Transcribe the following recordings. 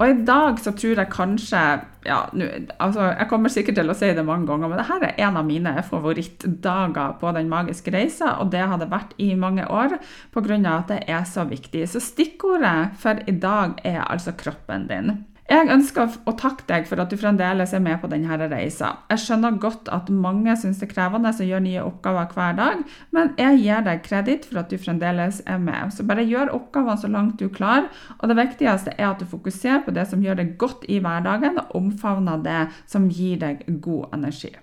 Og i dag så tror jeg kanskje ja, nu, altså, Jeg kommer sikkert til å si det mange ganger, men dette er en av mine favorittdager på Den magiske reisa, og det har det vært i mange år pga. at det er så viktig. Så stikkordet for i dag er altså kroppen din. Jeg ønsker å takke deg for at du fremdeles er med på denne reisa. Jeg skjønner godt at mange syns det er krevende å gjøre nye oppgaver hver dag, men jeg gir deg kreditt for at du fremdeles er med. Så bare gjør oppgavene så langt du klarer, og det viktigste er at du fokuserer på det som gjør deg godt i hverdagen, og omfavner det som gir deg god energi.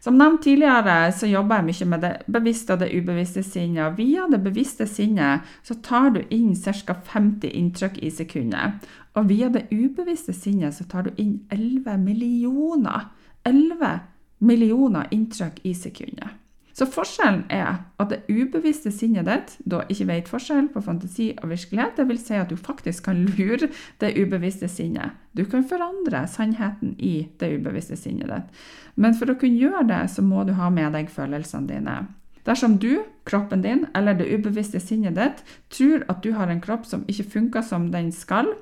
Som nevnt tidligere så jobber jeg mye med det bevisste og det ubevisste sinnet. Via det bevisste sinnet så tar du inn ca. 50 inntrykk i sekundet. Og via det ubevisste sinnet så tar du inn 11 millioner 11 millioner inntrykk i sekundet. Så forskjellen er at det ubevisste sinnet ditt da ikke vet forskjell på fantasi og virkelighet. Det vil si at du faktisk kan lure det ubevisste sinnet. Du kan forandre sannheten i det ubevisste sinnet ditt. Men for å kunne gjøre det, så må du ha med deg følelsene dine. Dersom du, kroppen din eller det ubevisste sinnet ditt tror at du har en kropp som ikke funker som den skal,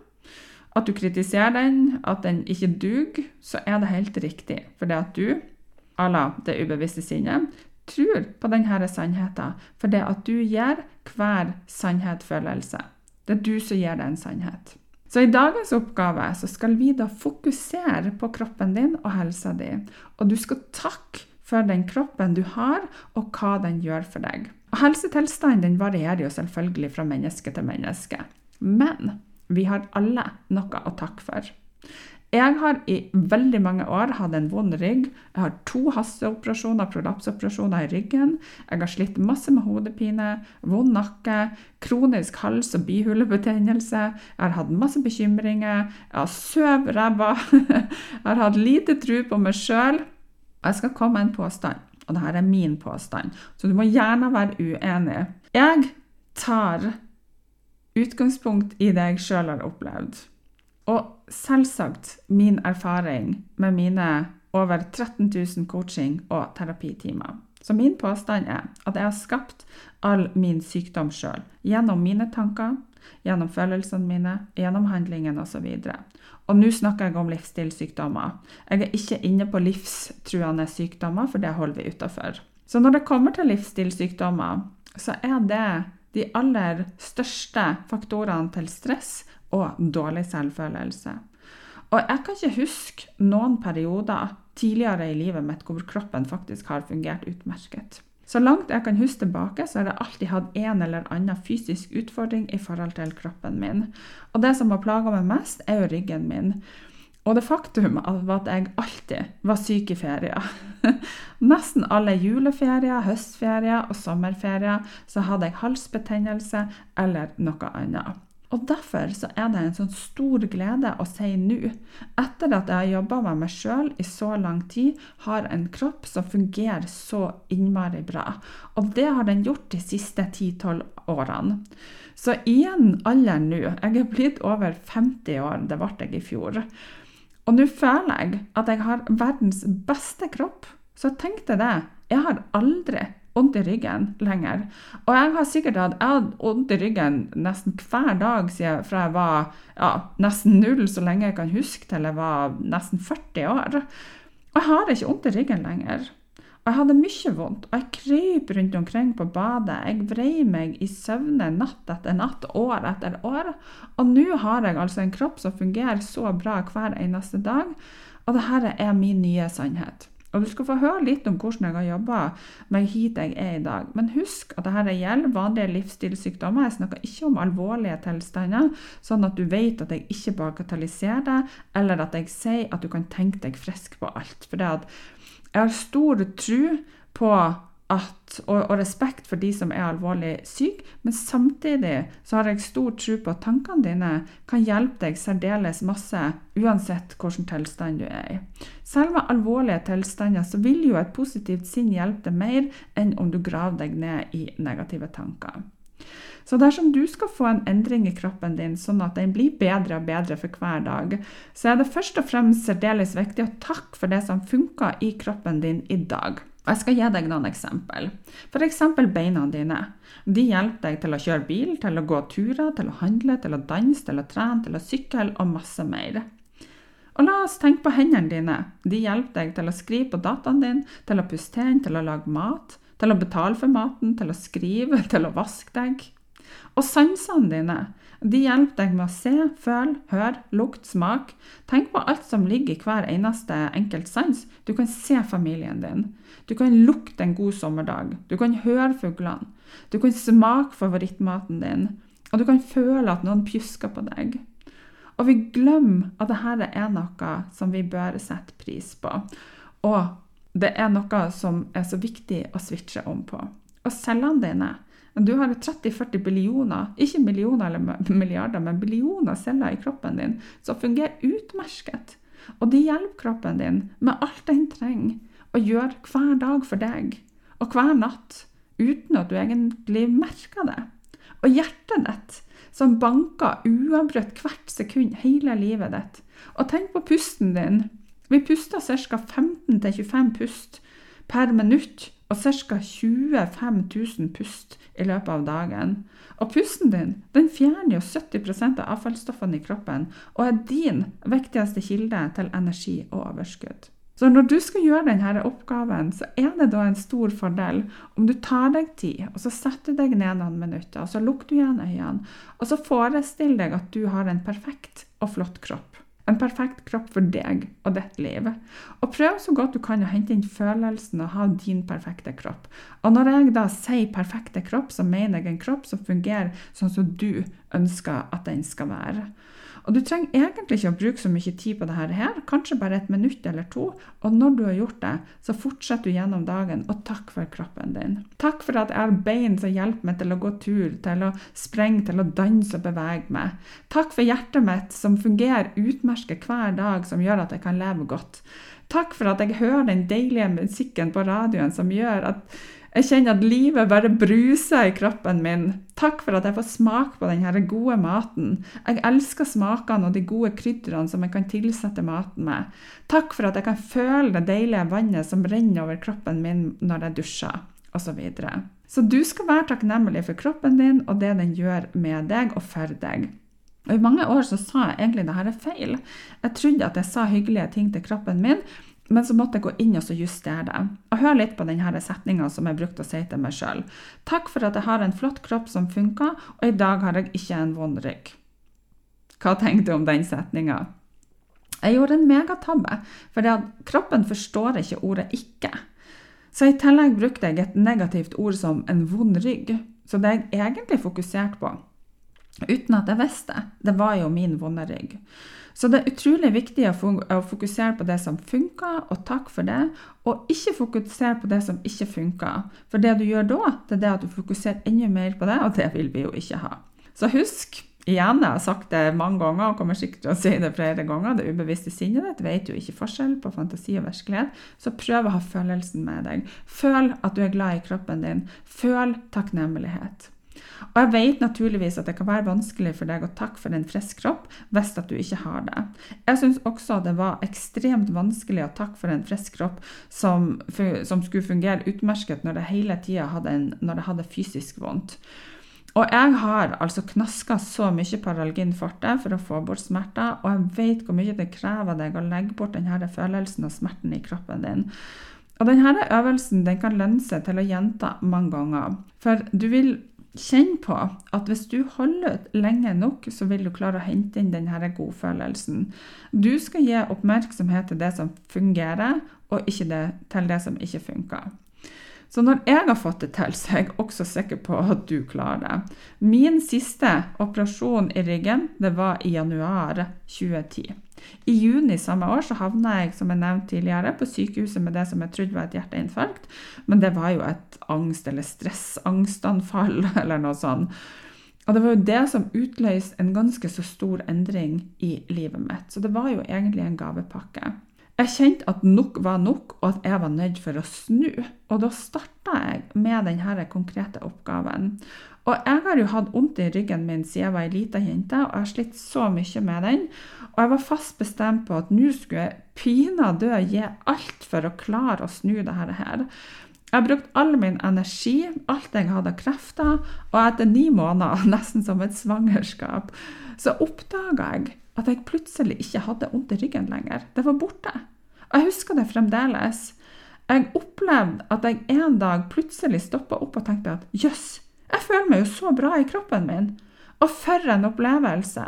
at du kritiserer den, at den ikke duger, så er det helt riktig. For det at du, à la det ubevisste sinnet, tror på denne sannheten. For det at du gir hver sannhet følelse. Det er du som gir det en sannhet. Så i dagens oppgave så skal vi da fokusere på kroppen din og helsa di. Og du skal takke for den kroppen du har, og hva den gjør for deg. Og Helsetilstanden varierer jo selvfølgelig fra menneske til menneske. Men vi har alle noe å takke for. Jeg har i veldig mange år hatt en vond rygg. Jeg har to hasteoperasjoner, prolapsoperasjoner i ryggen. Jeg har slitt masse med hodepine, vond nakke, kronisk hals- og bihulebetennelse. Jeg har hatt masse bekymringer. Jeg har sovet ræva. Jeg har hatt lite tro på meg sjøl. Jeg skal komme med en påstand, og dette er min påstand, så du må gjerne være uenig. Jeg tar utgangspunkt i det jeg sjøl har opplevd. Og selvsagt min erfaring med mine over 13 000 coaching- og terapitimer. Så min påstand er at jeg har skapt all min sykdom sjøl. Gjennom mine tanker, gjennom følelsene mine, gjennom handlingene osv. Og, nå snakker jeg om livsstilssykdommer. Jeg er ikke inne på livstruende sykdommer, for det holder vi utafor. Så når det kommer til livsstilssykdommer, så er det de aller største faktorene til stress og dårlig selvfølelse. Og jeg kan ikke huske noen perioder tidligere i livet mitt hvor kroppen faktisk har fungert utmerket. Så langt jeg kan huske tilbake, så har jeg alltid hatt en eller annen fysisk utfordring i forhold til kroppen min. Og det som har plaga meg mest, er jo ryggen min. Og det faktum at jeg alltid var syk i ferier. Nesten alle juleferier, høstferier og sommerferier så hadde jeg halsbetennelse eller noe annet. Og Derfor så er det en sånn stor glede å si nå, etter at jeg har jobba med meg sjøl i så lang tid, har en kropp som fungerer så innmari bra. Og det har den gjort de siste 10-12 årene. Så i en alder nå Jeg er blitt over 50 år, det ble jeg i fjor. Og nå føler jeg at jeg har verdens beste kropp. Så tenk deg det. Jeg har aldri vondt i ryggen lenger. Og jeg har sikkert hatt vondt i ryggen nesten hver dag siden fra jeg var ja, nesten null, så lenge jeg kan huske, til jeg var nesten 40 år. Og jeg har ikke vondt i ryggen lenger. Jeg hadde mye vondt, og jeg kryp rundt omkring på badet. Jeg vrei meg i søvne natt etter natt, år etter år. Og nå har jeg altså en kropp som fungerer så bra hver eneste dag. Og dette er min nye sannhet. Og Du skal få høre litt om hvordan jeg har jobba meg hit jeg er i dag. Men husk at dette gjelder vanlige livsstilssykdommer. Jeg snakker ikke om alvorlige tilstander, sånn at du vet at jeg ikke bagatelliserer det, eller at jeg sier at du kan tenke deg frisk på alt. For det at jeg har stor tro på at, og, og, respekt for de som er alvorlig syke, men samtidig så har jeg stor tro på at tankene dine kan hjelpe deg særdeles masse, uansett hvilken tilstand du er i. Selv med alvorlige tilstander så vil jo et positivt sinn hjelpe deg mer enn om du graver deg ned i negative tanker. Så dersom du skal få en endring i kroppen din, sånn at den blir bedre og bedre for hver dag, så er det først og fremst særdeles viktig å takke for det som funker i kroppen din i dag. Jeg skal gi deg noen eksempel. F.eks. beina dine. De hjelper deg til å kjøre bil, til å gå turer, til å handle, til å danse, til å trene, til å sykle og masse mer. Og la oss tenke på hendene dine. De hjelper deg til å skrive på dataen din, til å puste inn, til å lage mat, til å betale for maten, til å skrive, til å vaske deg. Og sansene dine. De hjelper deg med å se, føle, høre, lukte, smak. Tenk på alt som ligger i hver eneste enkelt sans. Du kan se familien din. Du kan lukte en god sommerdag. Du kan høre fuglene. Du kan smake favorittmaten din. Og du kan føle at noen pjusker på deg. Og vi glemmer at dette er noe som vi bør sette pris på. Og det er noe som er så viktig å switche om på. Og cellene dine du har 30-40 billioner, ikke millioner eller milliarder, men billioner celler i kroppen din som fungerer utmerket. Og de hjelper kroppen din med alt den trenger, og gjør hver dag for deg, og hver natt, uten at du egentlig merker det. Og hjertet ditt, som banker uavbrutt hvert sekund hele livet ditt. Og tenk på pusten din. Vi puster ca. 15-25 pust per minutt og ca. 25 000 pust i løpet av dagen. Og pusten din den fjerner jo 70 av avfallsstoffene i kroppen og er din viktigste kilde til energi og overskudd. Så når du skal gjøre denne oppgaven, så er det da en stor fordel om du tar deg tid, og så setter du deg ned noen minutter, og så lukker du igjen øynene, og så forestill deg at du har en perfekt og flott kropp. En perfekt kropp for deg og ditt liv. Og prøv så godt du kan å hente inn følelsen av å ha din perfekte kropp. Og når jeg da sier perfekte kropp, så mener jeg en kropp som fungerer sånn som du ønsker at den skal være. Og Du trenger egentlig ikke å bruke så mye tid på dette, her, kanskje bare et minutt eller to. Og når du har gjort det, så fortsetter du gjennom dagen, og takk for kroppen din. Takk for at jeg har bein som hjelper meg til å gå tur, til å sprenge, til å danse og bevege meg. Takk for hjertet mitt som fungerer utmerket hver dag, som gjør at jeg kan leve godt. Takk for at jeg hører den deilige musikken på radioen som gjør at jeg kjenner at livet bare bruser i kroppen min. Takk for at jeg får smake på denne gode maten. Jeg elsker smakene og de gode krydderne som jeg kan tilsette maten med. Takk for at jeg kan føle det deilige vannet som renner over kroppen min når jeg dusjer, osv. Så, så du skal være takknemlig for kroppen din og det den gjør med deg og for deg. Og I mange år så sa jeg egentlig dette feil. Jeg trodde at jeg sa hyggelige ting til kroppen min, men så måtte jeg gå inn og justere det. Og hør litt på denne setninga som jeg brukte å si til meg sjøl. Takk for at jeg har en flott kropp som funker, og i dag har jeg ikke en vond rygg. Hva tenkte du om den setninga? Jeg gjorde en megatabbe, for kroppen forstår ikke ordet 'ikke'. Så i tillegg brukte jeg et negativt ord som 'en vond rygg'. Så det jeg egentlig fokuserte på, uten at jeg visste, det var jo min vonde rygg. Så det er utrolig viktig å fokusere på det som funker, og takk for det. Og ikke fokusere på det som ikke funker. For det du gjør da, det er det at du fokuserer enda mer på det, og det vil vi jo ikke ha. Så husk, igjen, jeg har sagt det mange ganger og kommer sikkert til å si det flere ganger, det ubevisste sinnet ditt vet jo ikke forskjell på fantasi og virkelighet, så prøv å ha følelsen med deg. Føl at du er glad i kroppen din. Føl takknemlighet. Og jeg vet naturligvis at det kan være vanskelig for deg å takke for en frisk kropp hvis at du ikke har det. Jeg syns også det var ekstremt vanskelig å takke for en frisk kropp som, som skulle fungere utmerket når det hele tida hadde, hadde fysisk vondt. Og jeg har altså knaska så mye Paralgin forte for å få bort smerter, og jeg vet hvor mye det krever deg å legge bort denne følelsen og smerten i kroppen din. Og denne øvelsen den kan lønne seg til å gjenta mange ganger. For du vil kjenne på at hvis du holder ut lenge nok, så vil du klare å hente inn denne godfølelsen. Du skal gi oppmerksomhet til det som fungerer, og ikke det, til det som ikke funker. Så når jeg har fått det til, så er jeg også sikker på at du klarer det. Min siste operasjon i ryggen det var i januar 2010. I juni samme år så havna jeg som jeg nevnte tidligere, på sykehuset med det som jeg trodde var et hjerteinfarkt. Men det var jo et angst- eller stressangstanfall eller noe sånt. Og det var jo det som utløste en ganske så stor endring i livet mitt. Så det var jo egentlig en gavepakke. Jeg kjente at nok var nok, og at jeg var nødt for å snu. Og da starta jeg med denne konkrete oppgaven. Og jeg har jo hatt vondt i ryggen min siden jeg var ei lita jente, og jeg har slitt så mye med den. Og jeg var fast bestemt på at nå skulle jeg pinadø gi alt for å klare å snu dette her. Jeg har brukt all min energi, alt jeg hadde av krefter, og etter ni måneder, nesten som et svangerskap, så oppdaga jeg at jeg plutselig ikke hadde vondt i ryggen lenger. Det var borte. Jeg husker det fremdeles. Jeg opplevde at jeg en dag plutselig stoppa opp og tenkte at jøss, jeg føler meg jo så bra i kroppen min. Og for en opplevelse.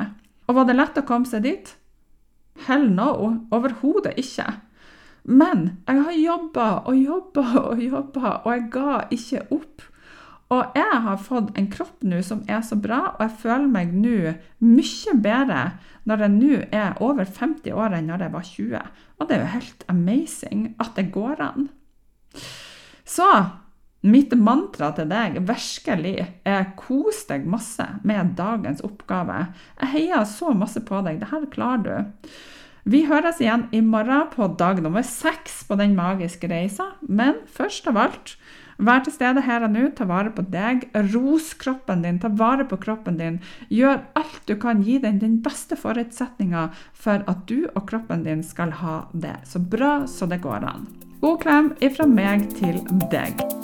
Og var det lett å komme seg dit? Hell no, overhodet ikke. Men jeg har jobba og jobba og jobba, og jeg ga ikke opp. Og jeg har fått en kropp nå som er så bra, og jeg føler meg nå mye bedre når jeg nå er over 50 år enn når jeg var 20. Og det er jo helt amazing at det går an. Så mitt mantra til deg virkelig er kos deg masse med dagens oppgave. Jeg heier så masse på deg. Dette klarer du. Vi høres igjen i morgen på dag nummer seks på den magiske reisa. Men først av alt Vær til stede her og nå, ta vare på deg. Ros kroppen din, ta vare på kroppen din. Gjør alt du kan, gi den den beste forutsetninga for at du og kroppen din skal ha det så bra så det går an. God klem ifra meg til deg.